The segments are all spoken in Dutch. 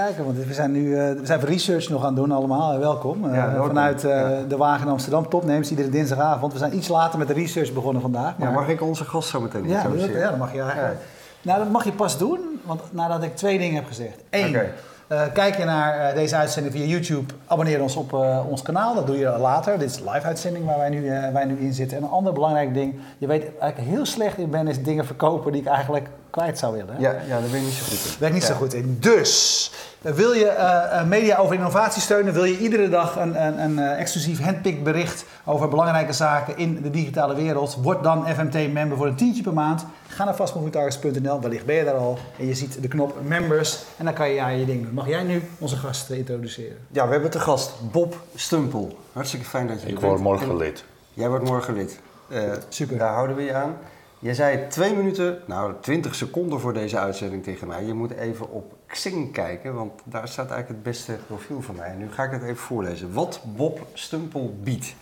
kijken. Want we zijn nu uh, we zijn research nog aan het doen allemaal. welkom. Ja, welkom. Vanuit de Wagen Amsterdam. Topnames iedere dinsdagavond. We zijn iets later met de research begonnen vandaag. Maar... Ja, mag ik onze gast zo meteen ja, dat, ja, dat mag je eigenlijk. Nou, dat mag je pas doen, want nadat ik twee dingen heb gezegd. Eén, uh, kijk je naar uh, deze uitzending via YouTube, abonneer ons op uh, ons kanaal. Dat doe je later. Dit is een live uitzending waar wij nu, wij nu in zitten. En een ander belangrijk ding, je weet ik heel slecht in ben, is dingen verkopen die ik eigenlijk kwijt zou willen. Ja, ja daar ben ik niet zo goed in. Daar ben ik niet zo goed in. Dus, wil je media over innovatie steunen, wil je iedere dag een, een, een exclusief handpick bericht over belangrijke zaken in de digitale wereld, word dan FMT-member voor een tientje per maand. Ga naar vastmovingtargets.nl, wellicht ben je daar al. En je ziet de knop members en dan kan je ja, je ding doen. Mag jij nu onze gast introduceren? Ja, we hebben te gast Bob Stumpel. Hartstikke fijn dat je Ik word morgen lid. Jij wordt morgen lid. Uh, Super. Daar houden we je aan. Jij zei twee minuten, nou 20 seconden voor deze uitzending tegen mij. Je moet even op Xing kijken, want daar staat eigenlijk het beste profiel van mij. En nu ga ik het even voorlezen. Wat Bob Stumpel biedt.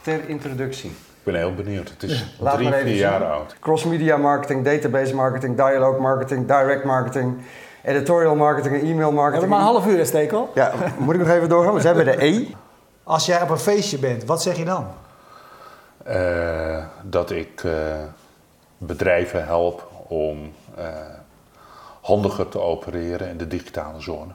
Ter introductie. Ik ben heel benieuwd. Het is drie, vier jaar oud. Cross-media marketing, database marketing, dialogue marketing, direct marketing, editorial marketing en e-mail marketing. We hebben maar een half uur, Stekel. Ja, moet ik nog even doorgaan? We zijn bij de E. Als jij op een feestje bent, wat zeg je dan? Uh, dat ik uh, bedrijven help om uh, handiger te opereren in de digitale zone.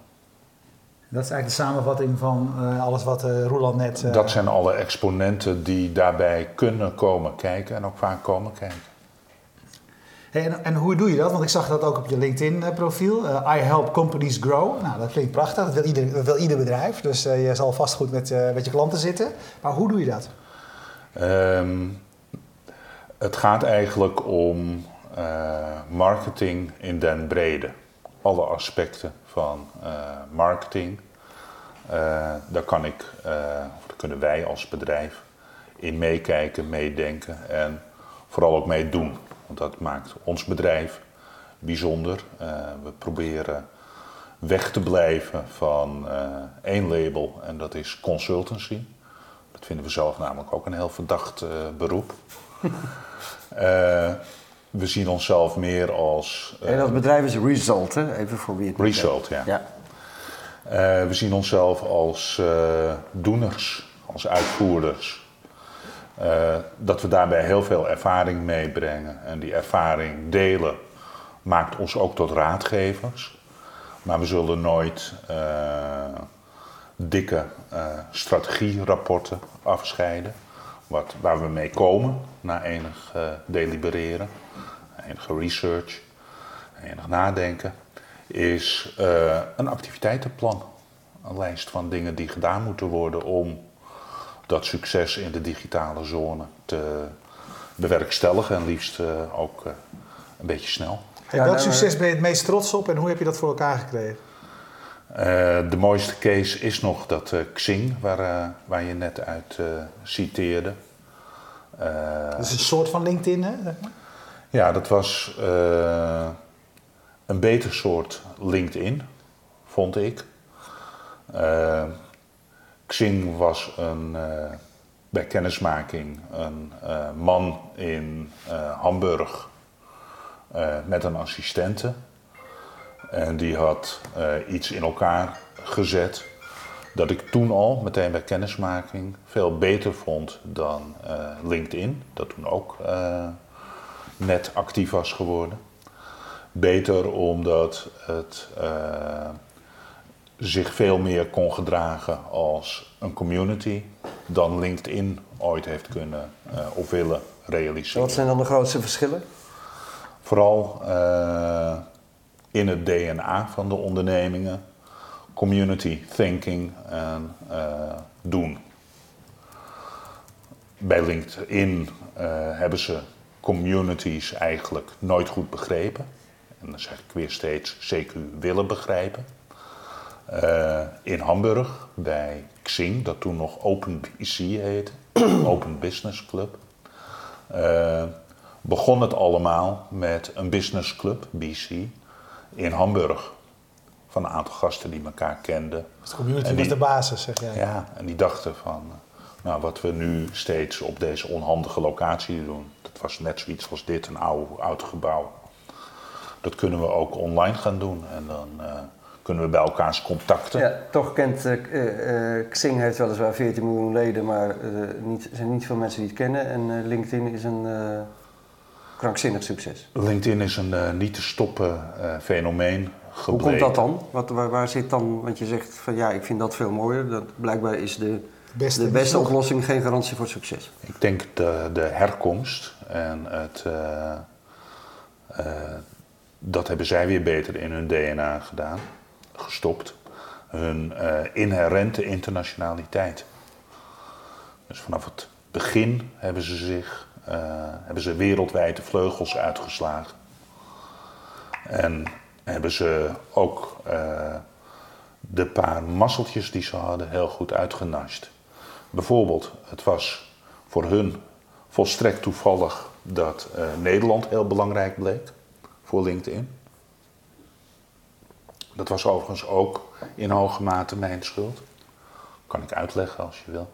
Dat is eigenlijk de samenvatting van uh, alles wat uh, Roland net... Uh... Dat zijn alle exponenten die daarbij kunnen komen kijken en ook vaak komen kijken. Hey, en, en, hoe doe je dat? Want ik zag dat ook op je LinkedIn-profiel. I help companies grow. Nou, dat klinkt prachtig. Dat wil ieder, dat wil ieder bedrijf. Dus je zal vast goed met, met je klanten zitten. Maar hoe doe je dat? Um, het gaat eigenlijk om marketing in den brede. Alle aspecten van uh, marketing. Uh, daar kan ik, of daar kunnen wij als bedrijf in meekijken, meedenken en vooral ook mee doen. Want dat maakt ons bedrijf bijzonder. we proberen weg te blijven van één label en dat is consultancy. Dat vinden we zelf namelijk ook een heel verdacht beroep. we zien onszelf meer als. Uh, en dat bedrijf is Result, hè? even voor wie het Result, ja. ja. Uh, we zien onszelf als doeners, als uitvoerders. dat we daarbij heel veel ervaring meebrengen en die ervaring delen maakt ons ook tot raadgevers. Maar we zullen nooit dikke strategierapporten afscheiden. Wat, waar we mee komen na enig delibereren enige research, enig nadenken, is uh, een activiteitenplan. Een lijst van dingen die gedaan moeten worden om dat succes in de digitale zone te bewerkstelligen en liefst uh, ook uh, een beetje snel. Hey, welk succes ben je het meest trots op en hoe heb je dat voor elkaar gekregen? de mooiste case is nog dat Xing, waar, waar je net uit citeerde. Dat is een soort van LinkedIn, hè? Ja, dat was uh, een beter soort LinkedIn, vond ik. Uh, Xing was een, uh, bij kennismaking een man in Hamburg met een assistente. En die had iets in elkaar gezet dat ik toen al, meteen bij kennismaking, veel beter vond dan LinkedIn. Dat toen ook net actief was geworden. Beter omdat het uh, zich veel meer kon gedragen als een community dan LinkedIn ooit heeft kunnen of willen realiseren. Wat zijn dan de grootste verschillen? Vooral in het DNA van de ondernemingen, community thinking en doen. Bij LinkedIn hebben ze communities eigenlijk nooit goed begrepen. En dan zeg ik weer steeds zeker willen begrijpen. Uh, in Hamburg bij Xing, dat toen nog Open BC heette, Open Business Club, begon het allemaal met een business club, BC, in Hamburg. Van een aantal gasten die elkaar kenden. Dus de community was de basis, zeg jij. Ja, en die dachten van, nou, wat we nu steeds op deze onhandige locatie doen, dat was net zoiets als dit, een oude, oud gebouw. Dat kunnen we ook online gaan doen. En dan uh, kunnen we bij elkaars contacten. Ja, toch kent uh, Xing heeft weliswaar 14 miljoen leden, maar niet, er zijn niet veel mensen die het kennen. En LinkedIn is een krankzinnig succes. LinkedIn is een niet te stoppen fenomeen. Gebleken. Hoe komt dat dan? Wat, waar, waar, zit dan, want je zegt van ja, ik vind dat veel mooier. Dat, blijkbaar is de beste, de beste oplossing geen garantie voor succes. Ik denk de, de herkomst en het, dat hebben zij weer beter in hun DNA gedaan gestopt. Hun uh, inherente internationaliteit. Dus vanaf het begin hebben ze zich uh, hebben ze wereldwijd de vleugels uitgeslagen. En hebben ze ook uh, de paar masseltjes die ze hadden heel goed uitgenast. Bijvoorbeeld, het was voor hun volstrekt toevallig dat Nederland heel belangrijk bleek voor LinkedIn. Dat was overigens ook in hoge mate mijn schuld. Kan ik uitleggen als je wil.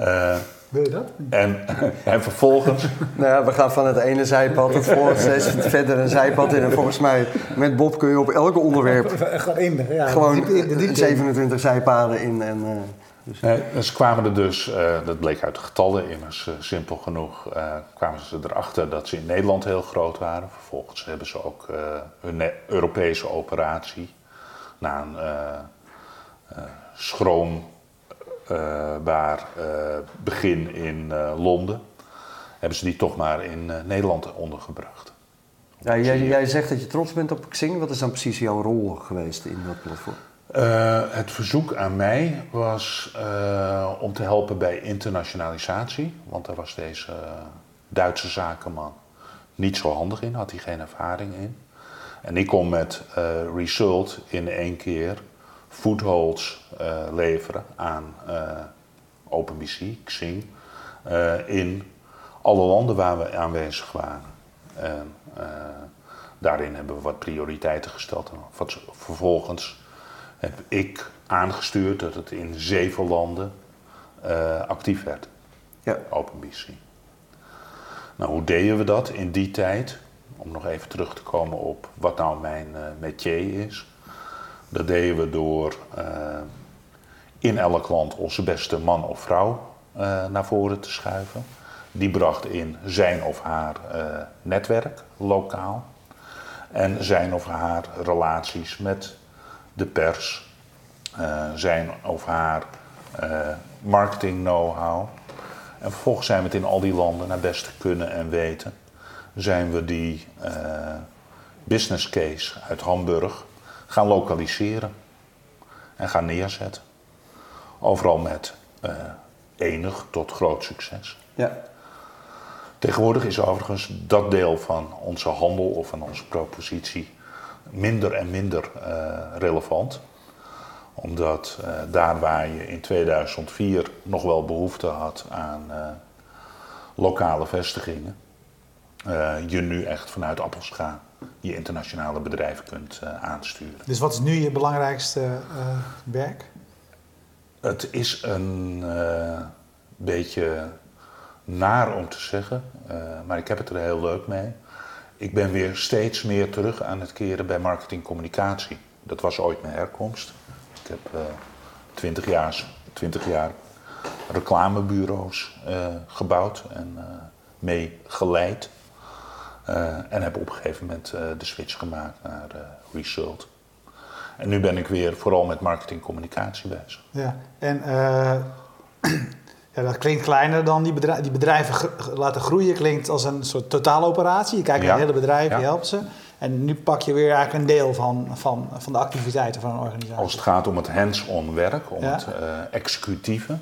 Uh, wil je dat? En, en vervolgens. nou ja, we gaan van het ene zijpad het volgende verder een zijpad in. En volgens mij met Bob kun je op elke onderwerp. Gewoon in. Ja, gewoon de 27 zijpaden in. En, uh, dus. Nee, ze kwamen er dus, uh, dat bleek uit de getallen immers uh, simpel genoeg, uh, kwamen ze erachter dat ze in Nederland heel groot waren. Vervolgens hebben ze ook hun Europese operatie na een schroombaar begin in Londen, hebben ze die toch maar in Nederland ondergebracht. Ja, jij, jij zegt dat je trots bent op Xing. Wat is dan precies jouw rol geweest in dat platform? Uh, het verzoek aan mij was uh, om te helpen bij internationalisatie. Want daar was deze Duitse zakenman niet zo handig in, had hij geen ervaring in. En ik kon met uh, Result in één keer footholds leveren aan OpenBC, Xing, in alle landen waar we aanwezig waren. En daarin hebben we wat prioriteiten gesteld. En vervolgens heb ik aangestuurd dat het in zeven landen uh, actief werd. Ja. OpenBC. Nou, hoe deden we dat in die tijd? Om nog even terug te komen op wat nou mijn uh, métier is. Dat deden we door uh, in elk land onze beste man of vrouw naar voren te schuiven. Die bracht in zijn of haar netwerk, lokaal. En zijn of haar relaties met de pers, zijn of haar marketing know-how. En vervolgens zijn we het in al die landen naar beste kunnen en weten. Zijn we die business case uit Hamburg gaan lokaliseren en gaan neerzetten. Overal met enig tot groot succes. Ja. Tegenwoordig is overigens dat deel van onze handel of van onze propositie minder en minder uh, relevant. Omdat uh, daar waar je in 2004 nog wel behoefte had aan uh, lokale vestigingen, je nu echt vanuit Appelscha je internationale bedrijven kunt aansturen. Dus wat is nu je belangrijkste werk? Het is een beetje naar om te zeggen, maar ik heb het er heel leuk mee ik ben weer steeds meer terug aan het keren bij marketingcommunicatie. Dat was ooit mijn herkomst. Ik heb 20, jaar, 20 jaar reclamebureaus uh, gebouwd en uh, mee geleid. Eh, en heb op een gegeven moment de switch gemaakt naar Result. En nu ben ik weer vooral met marketingcommunicatie bezig. Ja, en Ja, dat klinkt kleiner dan die, bedrijven, die bedrijven laten groeien. Klinkt als een soort totaaloperatie. Je kijkt naar het hele bedrijf, je helpt ze. En nu pak je weer eigenlijk een deel van, van, van de activiteiten van een organisatie. Als het gaat om het hands-on werk, om het uh, executieve,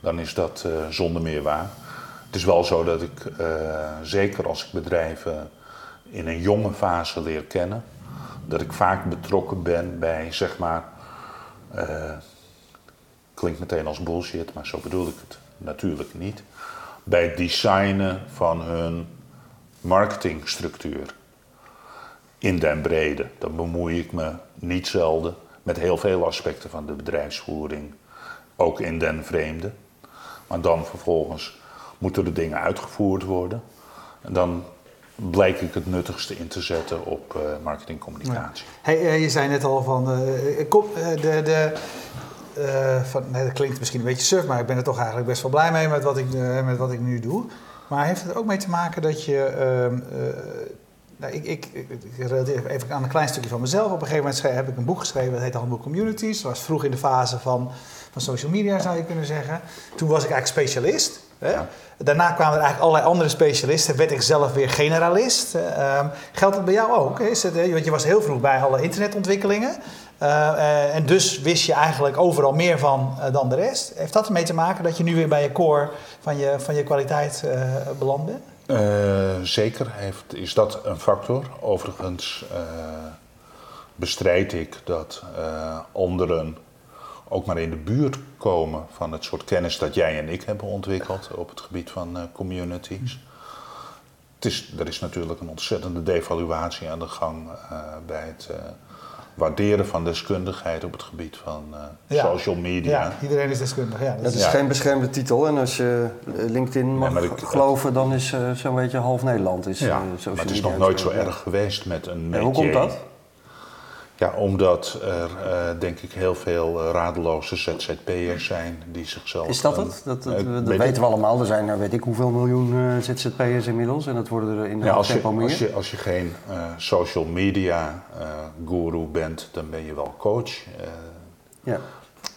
dan is dat uh, zonder meer waar. Het is wel zo dat ik, uh, zeker als ik bedrijven in een jonge fase leer kennen, dat ik vaak betrokken ben bij, zeg maar, Klinkt meteen als bullshit, maar zo bedoel ik het natuurlijk niet. Bij het designen van hun marketingstructuur in den brede. Dan bemoei ik me niet zelden met heel veel aspecten van de bedrijfsvoering, ook in den vreemde. Maar dan vervolgens moeten de dingen uitgevoerd worden. En dan bleek ik het nuttigste in te zetten op uh, marketingcommunicatie. Hey, je zei net al van, de, de, van, nee, dat klinkt misschien een beetje surf, maar ik ben er toch eigenlijk best wel blij mee met wat ik, met wat ik nu doe. Maar heeft het ook mee te maken dat je ehm, nou, ik, ik, ik, even aan een klein stukje van mezelf. Op een gegeven moment heb ik een boek geschreven, dat heet Handboek Communities. Dat was vroeg in de fase van, van social media, zou je kunnen zeggen. Toen was ik eigenlijk specialist. Hè? Daarna kwamen er eigenlijk allerlei andere specialisten. Werd ik zelf weer generalist. Uh, geldt dat bij jou ook? Is het, want je was heel vroeg bij alle internetontwikkelingen. Uh, en dus wist je eigenlijk overal meer van uh, dan de rest. Heeft dat ermee te maken dat je nu weer bij je core van je, van je kwaliteit beland bent? Zeker heeft, is dat een factor. Overigens bestrijd ik dat anderen ook maar in de buurt komen van het soort kennis dat jij en ik hebben ontwikkeld op het gebied van communities. Het is, er is natuurlijk een ontzettende devaluatie aan de gang bij het waarderen van deskundigheid op het gebied van uh, social media. Ja, iedereen is deskundig. Ja, dat, is geen beschermde titel. En als je LinkedIn mag geloven, dan is uh, zo'n beetje half Nederland is ja, uh, maar het is nog nooit zo erg geweest met een métier. hoe komt dat? Ja, omdat er denk ik heel veel radeloze ZZP'ers zijn die zichzelf... Is dat het? Dat, dat, dat weten we allemaal. Er zijn nou weet ik hoeveel miljoen ZZP'ers inmiddels. En dat worden er in de ja, tempo meer. Als je, als je geen social media guru bent, dan ben je wel coach. ja.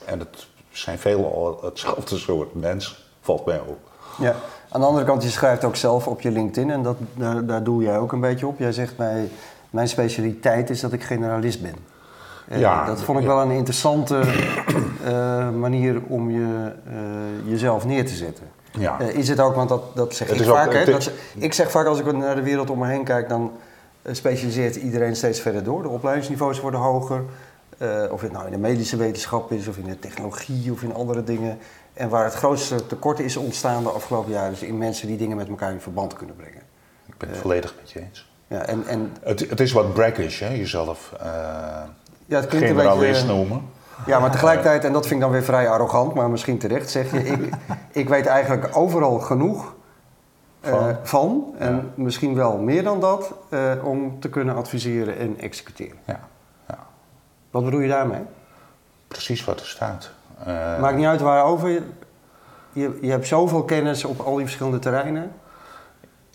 En het zijn veel hetzelfde soort mensen, valt mij op. Ja. Aan de andere kant, je schrijft ook zelf op je LinkedIn en dat, daar, daar doe jij ook een beetje op. Jij zegt mij mijn specialiteit is dat ik generalist ben. Eh, ja, dat vond ik wel een interessante uh, manier om je, uh, jezelf neer te zetten. Ja. is het ook, want dat, dat zeg het ik vaak. Ook, hè, dat, ik zeg vaak als ik naar de wereld om me heen kijk, dan specialiseert iedereen steeds verder door. De opleidingsniveaus worden hoger. of het nou in de medische wetenschap is, of in de technologie, of in andere dingen. En waar het grootste tekort is ontstaan de afgelopen jaren, is in mensen die dingen met elkaar in verband kunnen brengen. Ik ben het volledig met je eens. Ja, en, en... Het, het is wat brackish, hè? jezelf uh, ja, het klinkt generalist een beetje, noemen. Ja, maar tegelijkertijd, en dat vind ik dan weer vrij arrogant, maar misschien terecht, zeg je... ik, ik weet eigenlijk overal genoeg uh, van. van. en misschien wel meer dan dat, uh, om te kunnen adviseren en executeren. Ja. ja. Wat bedoel je daarmee? Precies wat er staat. Maakt niet uit waarover. Je, je, je hebt zoveel kennis op al die verschillende terreinen.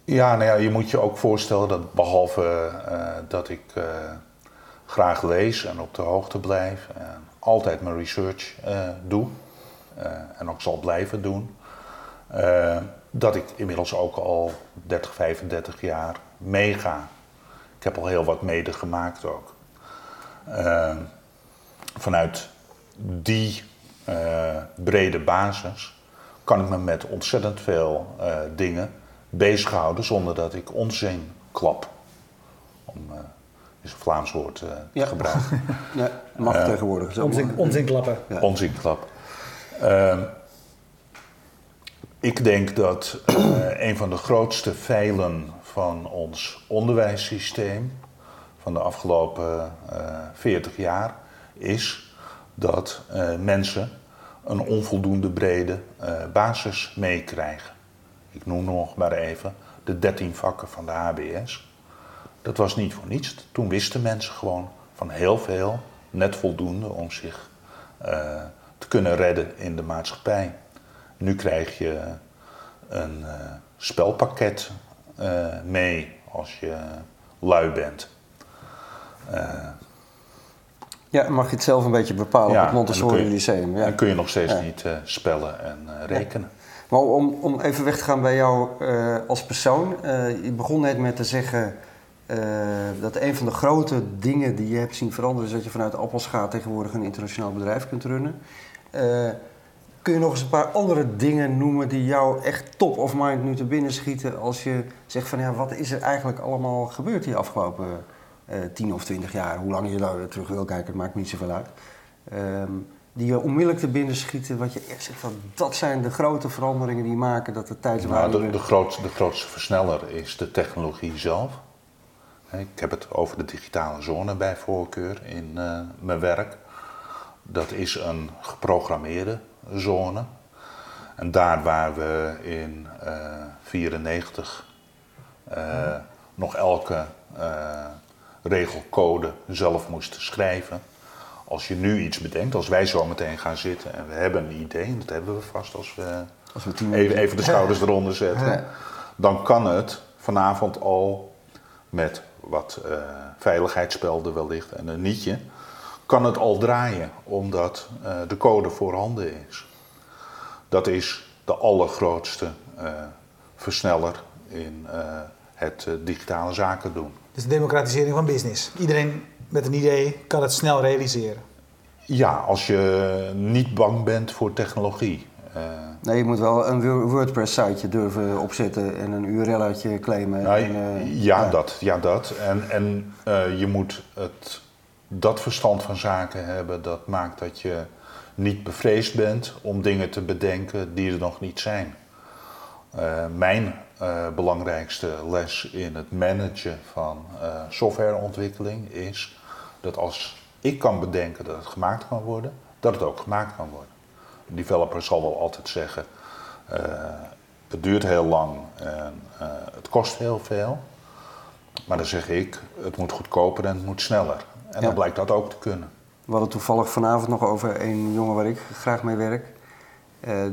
Ja, nou je moet je ook voorstellen dat behalve uh, dat ik uh, graag lees en op de hoogte blijf en altijd mijn research uh, doe en ook zal blijven doen, dat ik inmiddels ook al 30, 35 jaar meega. Ik heb al heel wat medegemaakt ook. vanuit die brede basis kan ik me met ontzettend veel dingen bezighouden zonder dat ik onzin klap. Om uh, is een Vlaams woord uh, ja. te gebruiken. ja, mag uh, tegenwoordig zo. Onzin, onzin klappen. Ja. Onzin klap. Ehm, ik denk dat een van de grootste veilen van ons onderwijssysteem van de afgelopen 40 jaar is dat mensen een onvoldoende brede basis meekrijgen ik noem nog maar even, de 13 vakken van de HBS. Dat was niet voor niets. Toen wisten mensen gewoon van heel veel, net voldoende om zich uh, te kunnen redden in de maatschappij. Nu krijg je een uh, spelpakket uh, mee als je lui bent. ja, mag je het zelf een beetje bepalen ja, op het Montessori Lyceum. Ja. Dan kun je nog steeds ja. niet spellen en rekenen. Maar om, om even weg te gaan bij jou uh, als persoon. Uh, je begon net met te zeggen uh, dat een van de grote dingen die je hebt zien veranderen is dat je vanuit Appelscha tegenwoordig een internationaal bedrijf kunt runnen. kun je nog eens een paar andere dingen noemen die jou echt top of mind nu te binnen schieten als je zegt van ja, wat is er eigenlijk allemaal gebeurd die afgelopen 10 of 20 jaar? Hoe lang je daar terug wil kijken, het maakt niet zoveel uit. Ehm, die je onmiddellijk te binnen schieten, wat je echt zegt van dat zijn de grote veranderingen die maken dat de tijdswaarde... Nou, de, de, grootste, de grootste versneller is de technologie zelf. Ik heb het over de digitale zone bij voorkeur in uh, mijn werk. Dat is een geprogrammeerde zone. En daar waar we in 1994 uh, uh, nog elke regelcode zelf moest schrijven. Als je nu iets bedenkt, als wij zo meteen gaan zitten en we hebben een idee, en dat hebben we vast als we, als we even, even, de schouders eronder zetten, dan kan het vanavond al met wat uh, veiligheidsspelden wellicht en een nietje, kan het al draaien omdat uh, de code voorhanden is. Dat is de allergrootste uh, versneller in het digitale zaken doen. Dus de democratisering van business. Iedereen met een idee kan het snel realiseren. Ja, als je niet bang bent voor technologie. Uh, nee, je moet wel een WordPress-siteje durven opzetten en een URL-uitje claimen. Nou, en, uh, ja, ja, dat. Ja, dat. En, en uh, je moet het, dat verstand van zaken hebben dat maakt dat je niet bevreesd bent om dingen te bedenken die er nog niet zijn. mijn belangrijkste les in het managen van softwareontwikkeling is dat als ik kan bedenken dat het gemaakt kan worden, dat het ook gemaakt kan worden. Een developer zal wel altijd zeggen, uh, het duurt heel lang en uh, het kost heel veel. Maar dan zeg ik, het moet goedkoper en het moet sneller. En ja. dan blijkt dat ook te kunnen. We hadden toevallig vanavond nog over een jongen waar ik graag mee werk. Uh,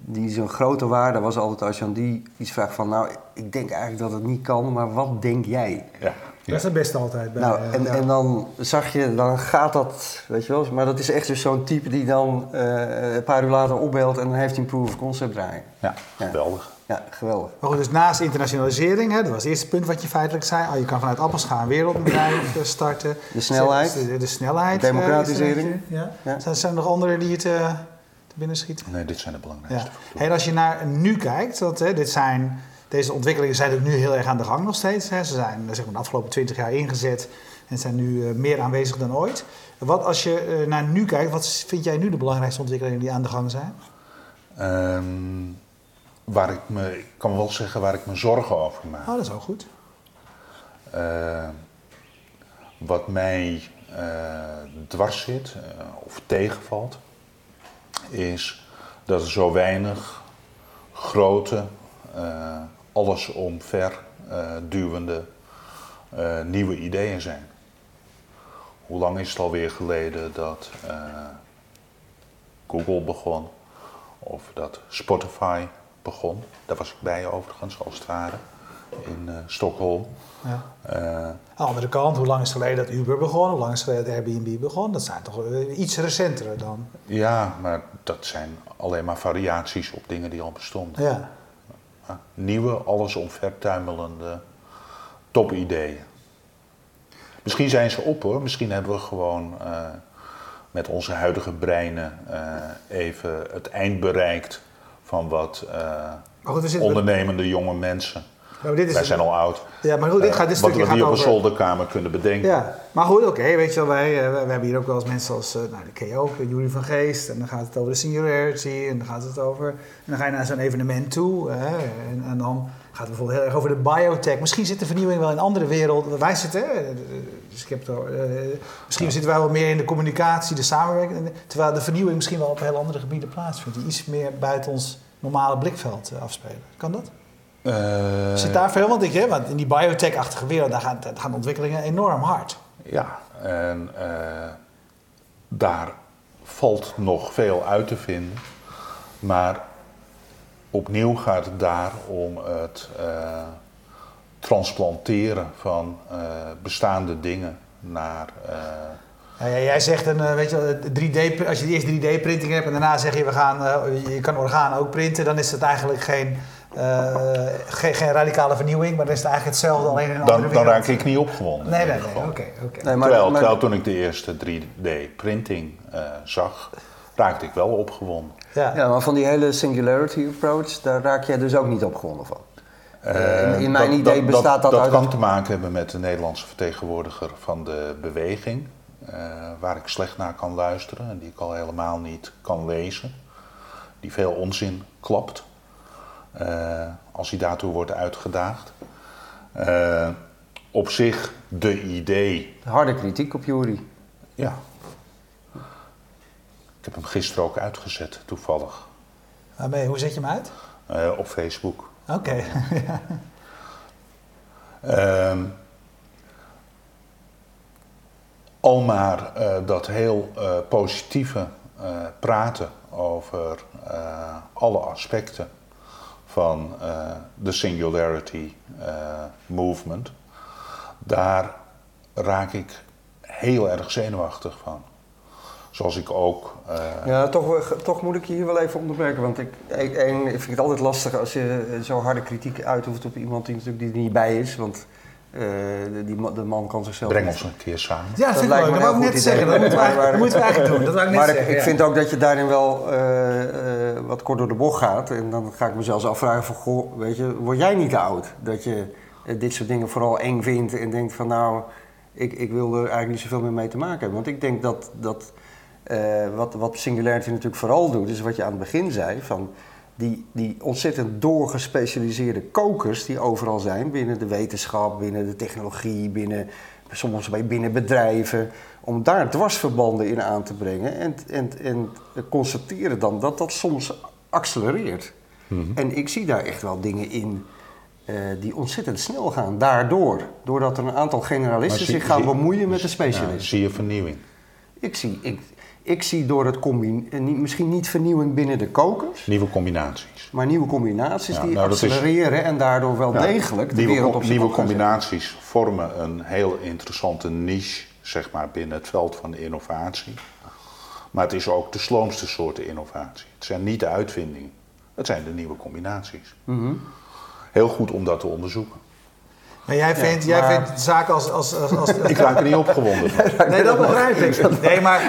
die zijn grote waarde was altijd als je aan die iets vraagt van... nou, ik denk eigenlijk dat het niet kan, maar wat denk jij? Ja. Dat is het beste altijd. Bij, nou, en, en dan zag je, dan gaat dat, weet je wel. Maar dat is echt dus zo'n type die dan uh, een paar uur later opbelt en dan heeft hij een proof of concept draaien. Ja, geweldig. Ja, geweldig. Maar goed, dus naast internationalisering, hè, dat was het eerste punt wat je feitelijk zei. Oh, je kan vanuit Appelscha een wereldbedrijf starten. De snelheid. De, de snelheid. Democratisering. ja. ja. Zijn, zijn er nog andere die het uh, te binnen schieten? Nee, dit zijn de belangrijkste. Ja. Hey, als je naar nu kijkt, dat, hè, dit zijn deze ontwikkelingen zijn ook nu heel erg aan de gang nog steeds. Hè. Ze zijn zeg maar, de afgelopen twintig jaar ingezet en zijn nu uh, meer aanwezig dan ooit. Wat als je uh, naar nu kijkt, wat vind jij nu de belangrijkste ontwikkelingen die aan de gang zijn? Um, waar ik me, ik kan wel zeggen waar ik me zorgen over maak. Oh, dat is ook goed. Uh, wat mij dwars zit of tegenvalt, is dat er zo weinig grote alles omver uh, duwende uh, nieuwe ideeën zijn. Hoe lang is het alweer geleden dat uh, Google begon of dat Spotify begon? Daar was ik bij overigens als het ware in Stockholm. Ja. Aan de andere kant, hoe lang is het geleden dat Uber begon? Hoe lang is het geleden dat Airbnb begon? Dat zijn toch iets recentere dan? Ja, maar dat zijn alleen maar variaties op dingen die al bestonden. Ja nieuwe, alles omvertuimelende topideeën. Misschien zijn ze op hoor, misschien hebben we gewoon uh, met onze huidige breinen uh, even het eind bereikt van wat uh, goed, ondernemende jonge mensen nou, dit is Wij zijn al oud. Ja, maar goed, dit gaat dit Wat we hier op een zolderkamer kunnen bedenken. Ja, maar goed, oké, weet je wel, wij, we hebben hier ook wel eens mensen als nou, de KO, Jury van Geest, en dan gaat het over de singularity, en dan gaat het over, en dan ga je naar zo'n evenement toe, hè, en, en, dan gaat het bijvoorbeeld heel erg over de biotech. Misschien zit de vernieuwing wel in andere werelden. Wij zitten, dus ik heb het, misschien zitten wij wel meer in de communicatie, de samenwerking, terwijl de vernieuwing misschien wel op heel andere gebieden plaatsvindt, die iets meer buiten ons normale blikveld afspelen. Kan dat? Uh, Zit daar veel? Want, ik, hè, want in die biotech-achtige wereld daar gaan, daar gaan ontwikkelingen enorm hard. Ja, en uh, daar valt nog veel uit te vinden. Maar opnieuw gaat het daar om het uh, transplanteren van bestaande dingen naar. Ja, jij zegt een, weet je, 3D, als je eerst 3D-printing hebt en daarna zeg je we gaan, je kan organen ook printen, dan is het eigenlijk geen geen, geen, radicale vernieuwing, maar dan is het eigenlijk hetzelfde, alleen in een dan, andere Dan raak ik niet opgewonden. Nee, nee, nee, oké. Okay, nee, terwijl, terwijl, toen ik de eerste 3D-printing uh, zag, raakte ik wel opgewonden. Ja. ja, maar van die hele singularity approach, daar raak jij dus ook niet opgewonden van? Uh, in, in, mijn dat, idee dat, bestaat dat, dat uit... Dat kan te maken hebben met de Nederlandse vertegenwoordiger van de beweging, waar ik slecht naar kan luisteren en die ik al helemaal niet kan lezen. Die veel onzin klapt. Uh, als hij daartoe wordt uitgedaagd. Uh, op zich de idee. Harde kritiek op Jury. Ja. Ik heb hem gisteren ook uitgezet, toevallig. Waarmee, hoe zet je hem uit? Uh, op Facebook. Oké. Ehm, al maar eh, dat heel eh, positieve eh, praten over alle aspecten van de Singularity Movement, daar raak ik heel erg zenuwachtig van. Zoals ik ook. Ja, toch, toch moet ik je hier wel even onderbreken. Want ik, ik vind het altijd lastig als je zo harde kritiek uitoefent op iemand die natuurlijk die er niet bij is. Want die, de man kan zichzelf... Breng ons een keer samen. Ja, dat, dat wou ik net zeggen. Dat moeten, we, eigenlijk doen. Dat wou ik net maar zeggen, ik, ja. vind ook dat je daarin wel uh, uh, wat kort door de bocht gaat. En dan ga ik me zelfs afvragen van... Goh, weet je, word jij niet te oud? Dat je dit soort dingen vooral eng vindt en denkt van... Nou, ik, ik wil er eigenlijk niet zoveel meer mee te maken hebben. Want ik denk dat... dat wat, wat Singularity natuurlijk vooral doet, is wat je aan het begin zei... van die, die ontzettend doorgespecialiseerde kokers die overal zijn binnen de wetenschap, binnen de technologie, binnen, soms bij binnen bedrijven, om daar dwarsverbanden in aan te brengen en, en, en constateren dan dat dat soms accelereert. Mm -hmm. En ik zie daar echt wel dingen in uh, die ontzettend snel gaan, daardoor. Doordat er een aantal generalisten zie, zich gaan zie, bemoeien met de specialisten. Ja, zie je vernieuwing? Ik zie, ik, ik zie door het combineren, misschien niet vernieuwing binnen de kokers. Nieuwe combinaties. Maar nieuwe combinaties ja, die nou, accelereren is, en daardoor wel degelijk de nieuwe, wereld op Nieuwe combinaties vormen een heel interessante niche, zeg maar, binnen het veld van de innovatie. Maar het is ook de sloomste soorten innovatie. Het zijn niet de uitvindingen, het zijn de nieuwe combinaties. Mm -hmm. Heel goed om dat te onderzoeken. Maar jij vindt, Ja, maar- jij vindt zaken als... als, als, als Ik raak er niet opgewonden van. nee, dat begrijp ik. Nee, maar...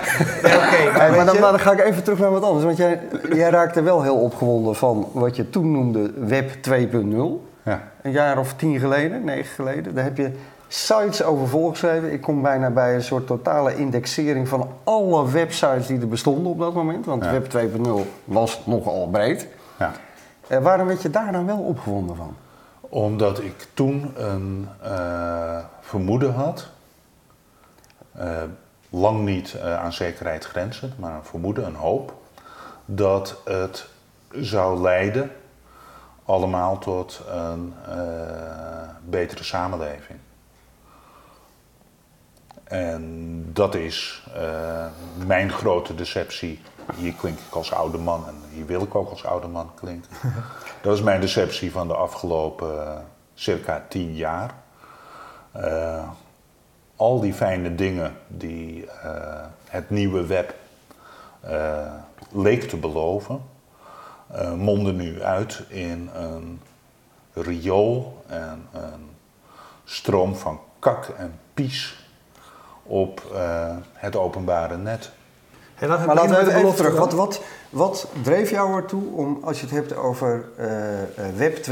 Nee, oké. Hey, maar dan, je- maar dan ga ik even terug naar wat anders. Want jij, jij raakte wel heel opgewonden van wat je toen noemde Web 2.0. Ja. Een jaar of tien geleden, negen geleden. Daar heb je sites over volgeschreven. Ik kom bijna bij een soort totale indexering van alle websites die er bestonden op dat moment. Want Ja. Web 2.0 was nogal breed. Ja. Eh, waarom werd je daar dan wel opgewonden van? Omdat ik toen een eh, vermoeden had, eh, lang niet eh, aan zekerheid grenzend, maar een vermoeden, een hoop, dat het zou leiden allemaal tot een betere samenleving. En dat is mijn grote deceptie. Hier klink ik als oude man en hier wil ik ook als oude man klinken. Dat is mijn deceptie van de afgelopen eh, circa tien jaar. Eh, al die fijne dingen die eh, het nieuwe web leek te beloven, monden nu uit in een riool en een stroom van kak en pies op het openbare net. Hey, laten we Maar laten we even terug. Wat, wat, wat dreef jou ertoe om, als je het hebt over eh, eh, Web 2.0...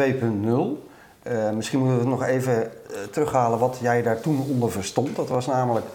eh, misschien moeten we het nog even terughalen wat jij daar toen onder verstond. Dat was namelijk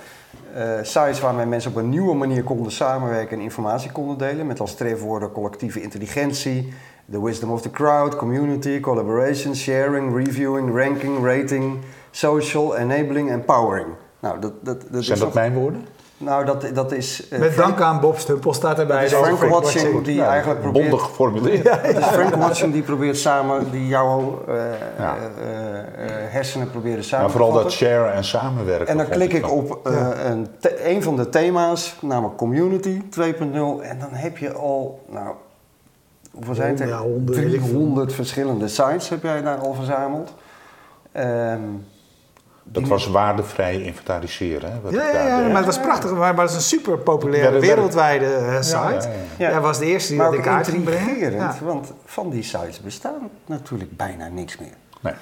eh, sites waarmee mensen op een nieuwe manier konden samenwerken en informatie konden delen. Met als trefwoorden collectieve intelligentie, the wisdom of the crowd, community, collaboration, sharing, reviewing, ranking, rating, social, enabling, empowering. Nou, dat, dat, dat Zijn is dat nog- mijn woorden? Nou, dat, dat is... eh, Met dank aan Bob Stumpel staat erbij. dat is Frank Watson die eigenlijk probeert... Bondig geformuleerd. Het is Frank Watson die probeert samen, die jouw eh, Ja. eh, eh, hersenen proberen samen Maar vooral dat sharen en samenwerken. En dan klik ik op eh, een, te- een van de thema's, namelijk Community 2.0. En dan heb je al, nou, hoeveel zijn het er? Ja, honderd, weet ik veel. 300 verschillende sites heb jij daar al verzameld. Ehm, Dat was waardevrij inventariseren. Hè, wat Ja, ik ja, daar ja, deed. maar het was prachtig. Maar, maar het is een super populaire Ja, wereldwijde eh, site. ja, Ja, ja, ja. Hij was de eerste die maar dat ook in kaart ging brengen. want van die sites bestaan natuurlijk bijna niks meer. Nee.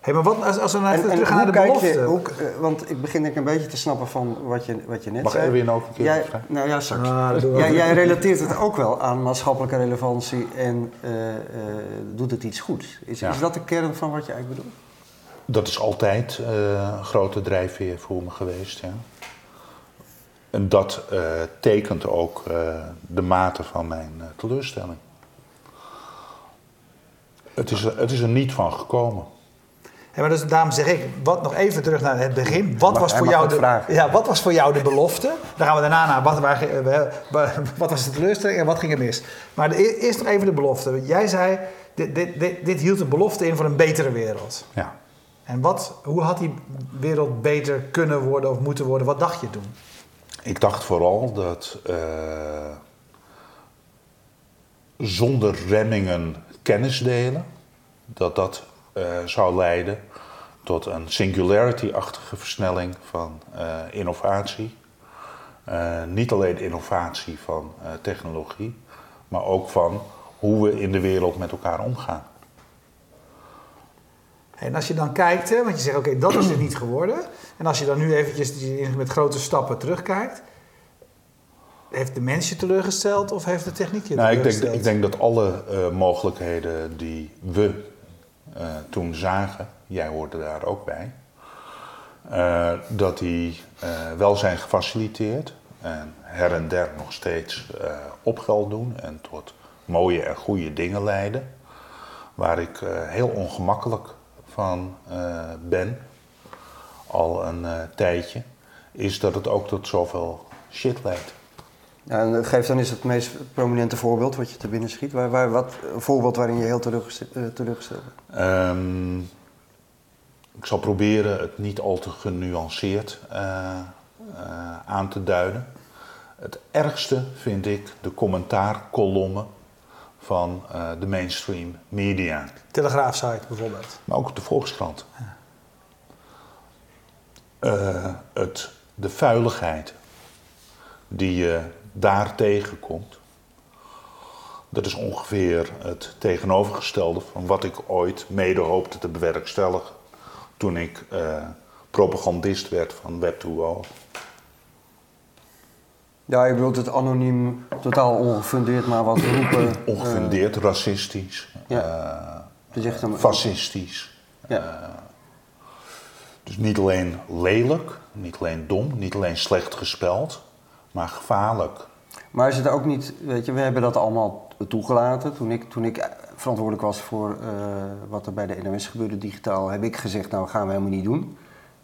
Hey, maar wat, als, als we nou even En, en terug gaan naar de kijk belofte. je, hoe, eh, want ik begin denk ik een beetje te snappen van wat je, wat je net Mag zei. Erwin ook een keer jij? Nou ja, straks. Ah, jij, relateert het ook wel aan maatschappelijke relevantie en eh, eh, doet het iets goeds. Is, Ja. is dat de kern van wat je eigenlijk bedoelt? Dat is altijd eh, een grote drijfveer voor me geweest. Ja. En dat eh, tekent ook eh, de mate van mijn eh, teleurstelling. Het is, er- het is er niet van gekomen. Hey, maar dus, daarom zeg ik, wat, nog even terug naar het begin. Wat, Mag- was voor, jou de, vragen. ja, wat was voor jou de belofte? Dan gaan we daarna naar wat, waar, wa- wat was de teleurstelling en wat ging er mis. Maar de, eerst nog even de belofte. Jij zei, dit, dit, dit, dit hield een belofte in voor een betere wereld. Ja. En wat, hoe had die wereld beter kunnen worden of moeten worden? Wat dacht je toen? Ik dacht vooral dat uh, zonder remmingen kennis delen, dat dat uh, zou leiden tot een singularity-achtige versnelling van uh, innovatie. niet alleen innovatie van technologie, maar ook van hoe we in de wereld met elkaar omgaan. En als je dan kijkt, hè, want je zegt oké, dat is het niet geworden. En als je dan nu eventjes met grote stappen terugkijkt. Heeft de mens je teleurgesteld of heeft de techniek je nou, teleurgesteld? Ik denk, ik denk dat alle uh, mogelijkheden die we uh, toen zagen, jij hoorde daar ook bij, uh, dat die wel zijn gefaciliteerd en her en der nog steeds op geld doen en tot mooie en goede dingen leiden. Waar ik heel ongemakkelijk van uh, ben, al een uh, tijdje, is dat het ook tot zoveel shit leidt. Ja, en geef dan eens het meest prominente voorbeeld wat je te binnen schiet. Waar, waar, wat, een voorbeeld waarin je heel teleurgesteld bent. Um, ik zal proberen het niet al te genuanceerd aan te duiden. Het ergste vind ik de commentaarkolommen van uh, de mainstream media. Telegraafsite bijvoorbeeld. Maar ook de Volkskrant. Uh, het, de vuiligheid die je daar tegenkomt, dat is ongeveer het tegenovergestelde van wat ik ooit mede hoopte te bewerkstelligen toen ik uh, propagandist werd van Web2O. Ja, je bedoelt het anoniem, totaal ongefundeerd, maar wat roepen. Ongefundeerd, uh, racistisch, ja. uh, fascistisch. Ja. Uh, dus niet alleen lelijk, niet alleen dom, niet alleen slecht gespeld, maar gevaarlijk. Maar is het ook niet, weet je, we hebben dat allemaal toegelaten. Toen ik, toen ik verantwoordelijk was voor wat er bij de NOS gebeurde digitaal, heb ik gezegd, nou gaan we helemaal niet doen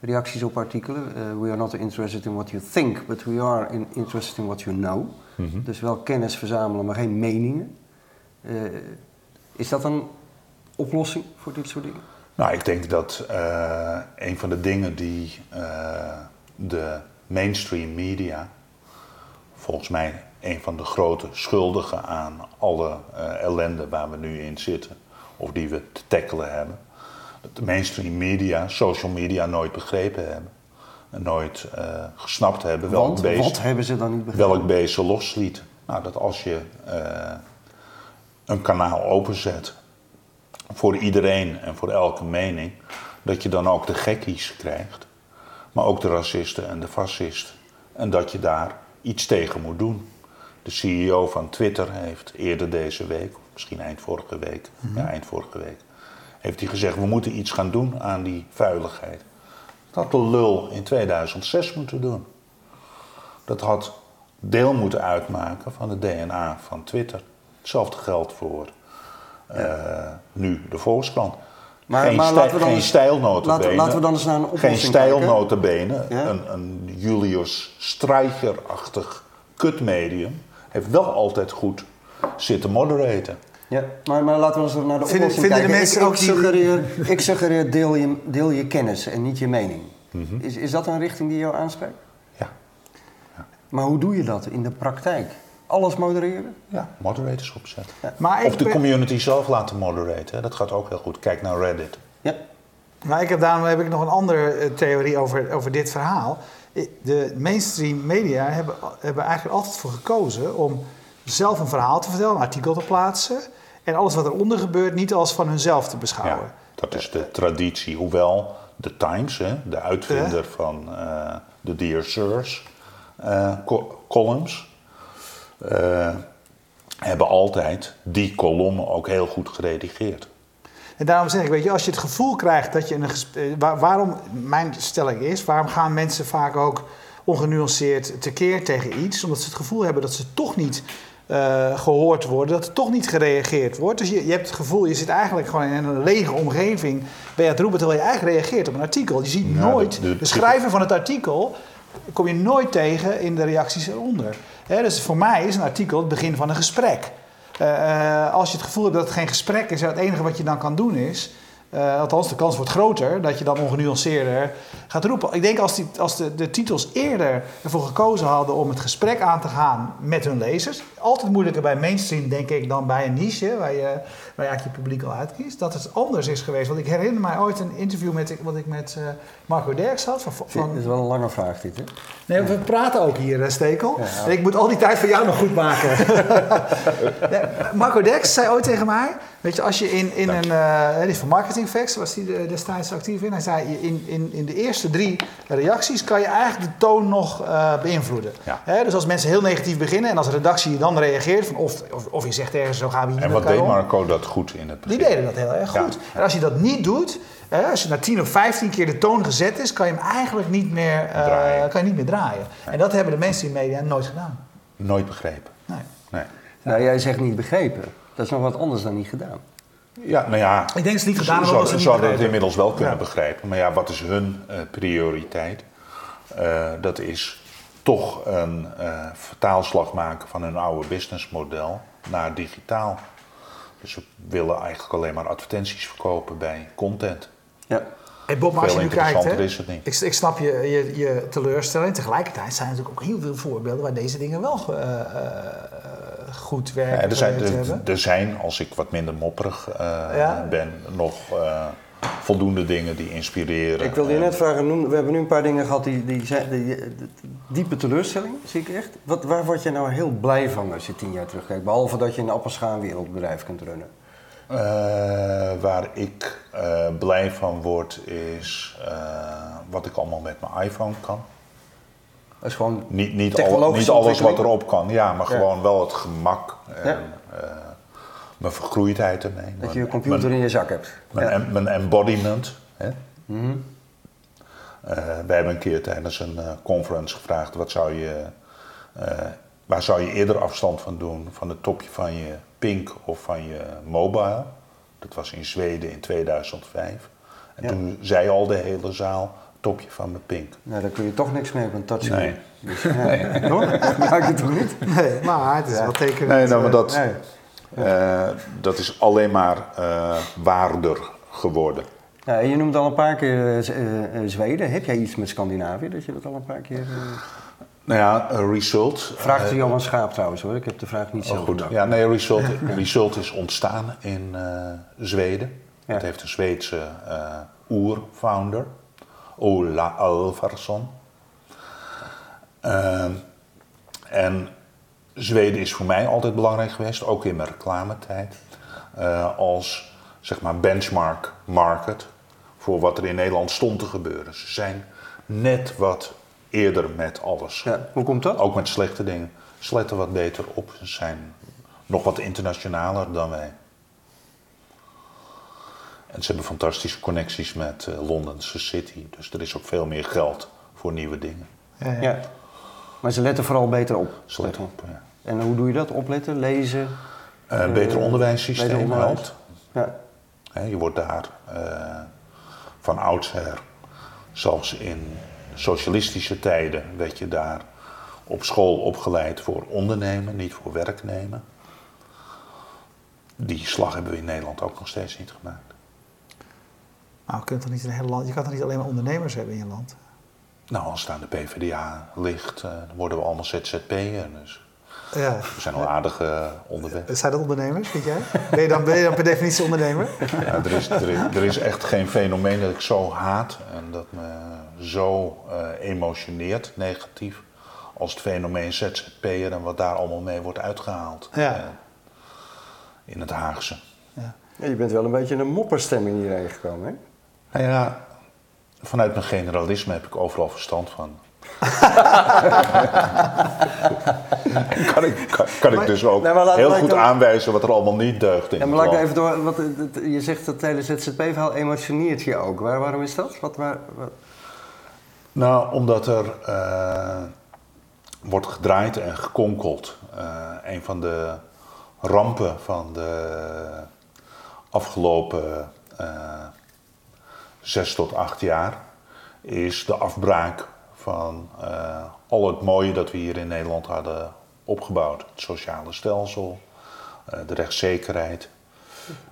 reacties op artikelen. Uh, we are not interested in what you think, but we are in interested in what you know. Mm -hmm. Dus wel kennis verzamelen, maar geen meningen. Uh, is dat een oplossing voor dit soort dingen? Nou, ik denk dat uh, een van de dingen die de mainstream media, volgens mij een van de grote schuldigen aan alle ellende waar we nu in zitten, of die we te tackelen hebben, de mainstream media, social media nooit begrepen hebben. En nooit uh, gesnapt hebben welk Want, beest, wat hebben ze dan niet begrepen? welk beest ze losliet. Nou, dat als je uh, een kanaal openzet voor iedereen en voor elke mening, dat je dan ook de gekkies krijgt, maar ook de racisten en de fascisten. En dat je daar iets tegen moet doen. De CEO van Twitter heeft eerder deze week, misschien eind vorige week, mm -hmm. ja, eind vorige week, heeft hij gezegd: we moeten iets gaan doen aan die vuiligheid. Dat had de lul in 2006 moeten doen. Dat had deel moeten uitmaken van het DNA van Twitter. Hetzelfde geldt voor uh, nu de Volkskrant. Maar, geen, maar stijl, geen stijlnotenbenen. Laten, laten, we dan eens naar een oplossing Geen stijlnotenbenen. Ja? Een, een Julius Streicher-achtig kutmedium heeft wel altijd goed zitten moderaten. Ja, maar, maar laten we eens naar de oplossing vinden, kijken. De mensen ik, ook ik, suggereer, ik suggereer deel je, deel je kennis en niet je mening. Mm -hmm. is, is dat een richting die jou aanspreekt? Ja. ja. Maar hoe doe je dat in de praktijk? Alles modereren? Ja, moderators opzetten. Ja. Maar of de ben... community zelf laten moderaten. Dat gaat ook heel goed. Kijk naar Reddit. Ja. Maar ik heb, daarom heb ik nog een andere theorie over, over dit verhaal. De mainstream media hebben, hebben eigenlijk altijd voor gekozen om zelf een verhaal te vertellen, een artikel te plaatsen. En alles wat eronder gebeurt niet als van hunzelf te beschouwen. Ja, dat is de traditie. Hoewel de Times, hè, de uitvinder uh. van uh, de Dear Sirs uh, columns, hebben altijd die kolommen ook heel goed geredigeerd. En daarom zeg ik, weet je, als je het gevoel krijgt dat je een waar, waarom mijn stelling is, waarom gaan mensen vaak ook ongenuanceerd tekeer tegen iets, omdat ze het gevoel hebben dat ze toch niet uh, gehoord worden, dat er toch niet gereageerd wordt. Dus je, je hebt het gevoel, je zit eigenlijk gewoon in een lege omgeving, ben je het roepen terwijl je eigenlijk reageert op een artikel. Je ziet nooit, de, de, de, schrijver van het artikel kom je nooit tegen in de reacties eronder. He, dus voor mij is een artikel het begin van een gesprek. Uh, als je het gevoel hebt dat het geen gesprek is, het enige wat je dan kan doen is Uh, althans, de kans wordt groter dat je dan ongenuanceerder gaat roepen. Ik denk als, die, als de, de titels eerder ervoor gekozen hadden om het gesprek aan te gaan met hun lezers. Altijd moeilijker bij mainstream, denk ik, dan bij een niche waar je, waar je eigenlijk je publiek al uitkiest. Dat het anders is geweest. Want ik herinner mij ooit een interview met, wat ik met uh, Marco Derks had. Van, van... Dat is wel een lange vraag, dit, hè? Nee, we praten ook hier, eh, Stekel. Ik moet al die tijd van jou nog goed maken. Marco Derks zei ooit tegen mij. Weet je, als je in, in een. Uh, die van Marketing Facts was hij destijds actief in. Hij zei: in, in, in de eerste drie reacties kan je eigenlijk de toon nog uh, beïnvloeden. Ja. dus als mensen heel negatief beginnen en als redactie dan reageert, van of, of, of je zegt ergens zo gaan we hier En wat deed Marco dat goed in het begin? Die deden dat heel erg goed. En als je dat niet doet, als je na 10 of 15 keer de toon gezet is, kan je hem eigenlijk niet meer, uh, kan je niet meer draaien. En dat hebben de mensen in media nooit gedaan. Nooit begrepen. Nee. nee. Nou, jij zegt niet begrepen. Dat is nog wat anders dan niet gedaan. Ja, nou ja. Ik denk dat ze niet gedaan hebben. Ze zouden het inmiddels wel kunnen begrijpen. Maar ja, wat is hun uh, prioriteit? Uh, dat is toch een uh, vertaalslag maken van hun oude businessmodel naar digitaal. Dus ze willen eigenlijk alleen maar advertenties verkopen bij content. Ja. Hey Bob, maar als je nu kijkt, hè, ik, ik, snap je, je, je teleurstelling. Tegelijkertijd zijn er natuurlijk ook heel veel voorbeelden waar deze dingen wel uh, uh, goed werken. Ja, er, zijn, er, er, zijn, als ik wat minder mopperig ja? ben, nog voldoende dingen die inspireren. Ik wilde je net vragen, we hebben nu een paar dingen gehad die, die, die, die diepe teleurstelling, zie ik echt. Wat, waar word je nou heel blij van als je tien jaar terugkijkt? Behalve dat je een appelschaal wereldbedrijf kunt runnen. Uh, waar ik uh, blij van word is uh, wat ik allemaal met mijn iPhone kan. Dat is gewoon niet, niet, al, niet alles wat erop kan, ja, maar ja. gewoon wel het gemak en ja. mijn vergroeidheid ermee. Dat je je computer mijn, in je zak hebt. Mijn, ja. mijn embodiment. Hè? Mm -hmm. wij hebben een keer tijdens een conference gevraagd: wat zou je, waar zou je eerder afstand van doen? Van het topje van je Pink of van je mobile. Dat was in Zweden in 2005. En toen zei al de hele zaal, topje van mijn Pink. Nou, daar kun je toch niks mee op een touchscreen. Nee. Dus, nee. Toch? Maak je toch niet? Nee, maar het is ja. wel tekenend. Nee, nou, maar dat, nee. uh, dat is alleen maar uh, waarder geworden. Ja, je noemt al een paar keer uh, Zweden. Heb jij iets met Scandinavië, dat je dat al een paar keer... Nou ja, Result. Vraagt uh, Johan Schaap trouwens hoor, ik heb de vraag niet oh, goed. Ja, nee, Result, Result is ontstaan in uh, Zweden. Ja. Het heeft een Zweedse uh, oer-founder, Ola Alvarsson. Uh, en Zweden is voor mij altijd belangrijk geweest, ook in mijn reclametijd, als zeg maar benchmark market voor wat er in Nederland stond te gebeuren. Ze zijn net wat eerder met alles. Ja, hoe komt dat? Ook met slechte dingen. Ze letten wat beter op. Ze zijn nog wat internationaler dan wij. En ze hebben fantastische connecties met uh, Londense City. Dus er is ook veel meer geld voor nieuwe dingen. Ja, ja. ja. Maar ze letten vooral beter op. Ze letten op, ja. En hoe doe je dat? Opletten, lezen? Uh, beter onderwijssysteem beter onderwijs. helpt. Ja. je wordt daar uh, van oudsher, zelfs in socialistische tijden werd je daar op school opgeleid voor ondernemen, niet voor werk nemen. Die slag hebben we in Nederland ook nog steeds niet gemaakt. Nou, je, kunt toch niet een hele land, je kan toch niet alleen maar ondernemers hebben in je land? Nou, als het aan de PvdA ligt, uh, dan worden we allemaal ZZP'er. Dus ja. We zijn al aardig uh, onderweg. Zijn dat ondernemers, vind jij? Ben je dan, ben je dan per definitie ondernemer? Ja, er, is, er, is, er is echt geen fenomeen dat ik zo haat en dat me zo uh, emotioneert, negatief, als het fenomeen ZZP'er en wat daar allemaal mee wordt uitgehaald. Ja. Uh, in het Haagse. Ja. ja. je bent wel een beetje een mopperstemming hierheen gekomen, hè? Nou ja, vanuit mijn generalisme heb ik overal verstand van. kan ik, kan, kan ik dus ook nee, heel goed dan... aanwijzen wat er allemaal niet deugt in ja, maar laat ik even door, wat, je zegt dat het hele ZZP-verhaal emotioneert je ook. Waar, waarom is dat? Wat, waar, wat? Nou, omdat er uh, wordt gedraaid en gekonkeld. Uh, een van de rampen van de afgelopen uh, zes tot acht jaar is de afbraak van uh, al het mooie dat we hier in Nederland hadden opgebouwd. Het sociale stelsel, uh, de rechtszekerheid.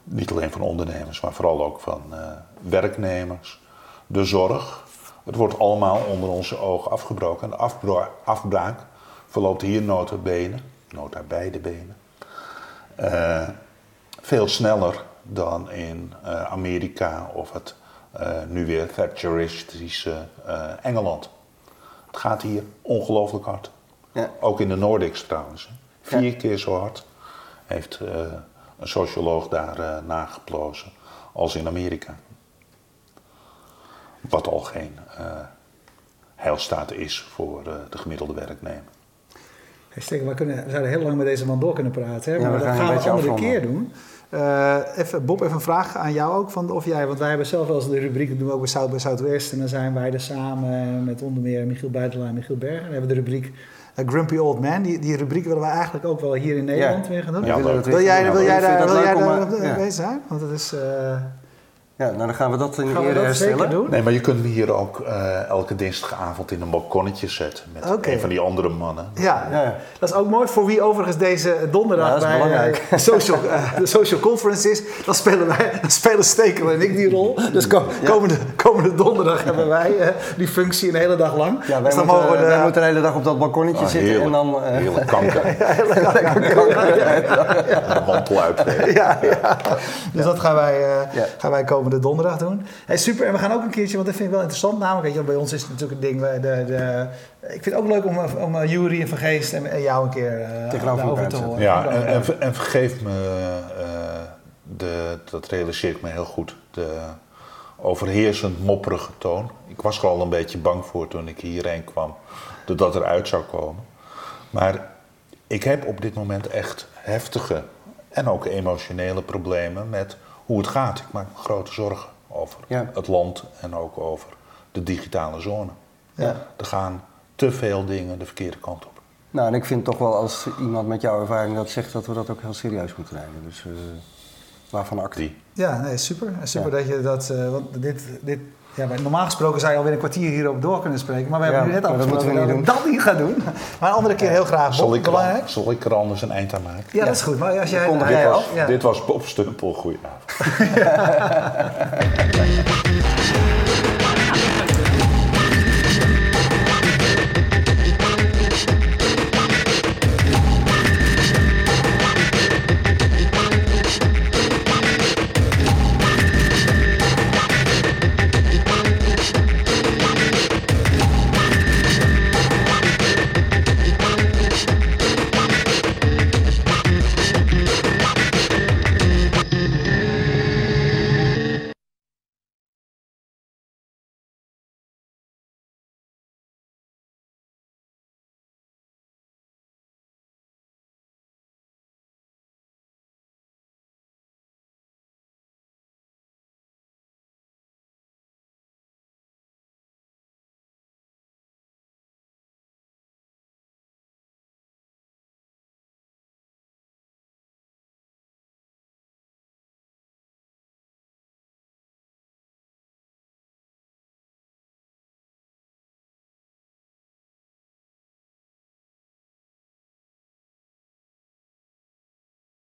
Niet alleen van ondernemers, maar vooral ook van eh, werknemers. De zorg. Het wordt allemaal onder onze ogen afgebroken. En de afbra- afbraak verloopt hier nota bene, nota beide benen, eh, veel sneller dan in eh, Amerika of het eh, nu weer Thatcheristische eh, Engeland. Het gaat hier ongelooflijk hard. Ja. Ook in de Nordics trouwens. Vier Ja. keer zo hard heeft eh, een socioloog daar eh, nageplozen als in Amerika. Wat al geen eh heilstaat is voor eh, de gemiddelde werknemer. Hey, Stekker, we, kunnen, we zouden heel lang met deze man door kunnen praten, hè? Ja, maar we dat gaan we een andere afronden. keer doen. Eh, even, Bob, even een vraag aan jou ook. Van of jij, want wij hebben zelf wel eens de rubriek, dat doen we ook bij South by Southwest. En dan zijn wij er samen met onder meer Michiel Buitelaar en Michiel Berger. Dan hebben we de rubriek eh, Grumpy Old Man. Die, die rubriek willen we eigenlijk ook wel hier in Nederland weer gaan doen. Ja, Wil wil Ja, jij dat wil jij daar eh, ja. mee zijn? Want het is... eh, Ja, nou dan gaan we dat in de gaan we ere herstellen. doen? Nee, maar je kunt me hier ook eh, elke dinsdagavond in een balkonnetje zetten met een van die andere mannen. Ja, Ja, ja. dat is ook mooi. Voor wie overigens deze donderdag Ja, dat is bij belangrijk. eh, social, eh, de social conference is, dan spelen wij, dan spelen Stekel en ik die rol. Dus ko- komende, komende donderdag hebben wij eh, die functie een hele dag lang. Ja, wij, dus dan moeten, mogen we de, wij moeten de hele dag op dat balkonnetje Ah, zitten heerlijk. en dan... eh, Heerlijk kanker. De mantel uit. ja, ja. Dus dat gaan wij, eh, Ja. gaan wij komende donderdag doen. Hey, super, en we gaan ook een keertje, want dat vind ik wel interessant namelijk. Weet je, bij ons is het natuurlijk een ding, we- de, de, ik vind het ook leuk om, om uh, Jury en Van Geest en, en jou een keer eh, Tegenover te horen. Ja, en, en, ver- en vergeef me, eh, de, dat realiseer ik me heel goed, de overheersend mopperige toon. Ik was er al een beetje bang voor toen ik hierheen kwam, dat dat eruit zou komen. Maar ik heb op dit moment echt heftige en ook emotionele problemen met hoe het gaat. Ik maak me grote zorgen over Ja. het land en ook over de digitale zone. Ja. Er gaan te veel dingen de verkeerde kant op. Nou, en ik vind toch wel als iemand met jouw ervaring dat zegt, dat we dat ook heel serieus moeten nemen. Dus eh, waarvan actie. Ja, nee, super. Super Ja. dat je dat. eh, want dit, dit, ja, normaal gesproken zou je alweer een kwartier hierop door kunnen spreken. Maar we hebben Ja, nu net dat afgesproken moeten we dat we dat niet gaan doen. Maar een andere keer heel graag. Bob, Zal ik, er, zal ik er anders een eind aan maken? Ja, dat is goed. Maar als jij. af. ja. Dit was Bob Stumpel. Goedenavond. 哈哈哈哈哈哈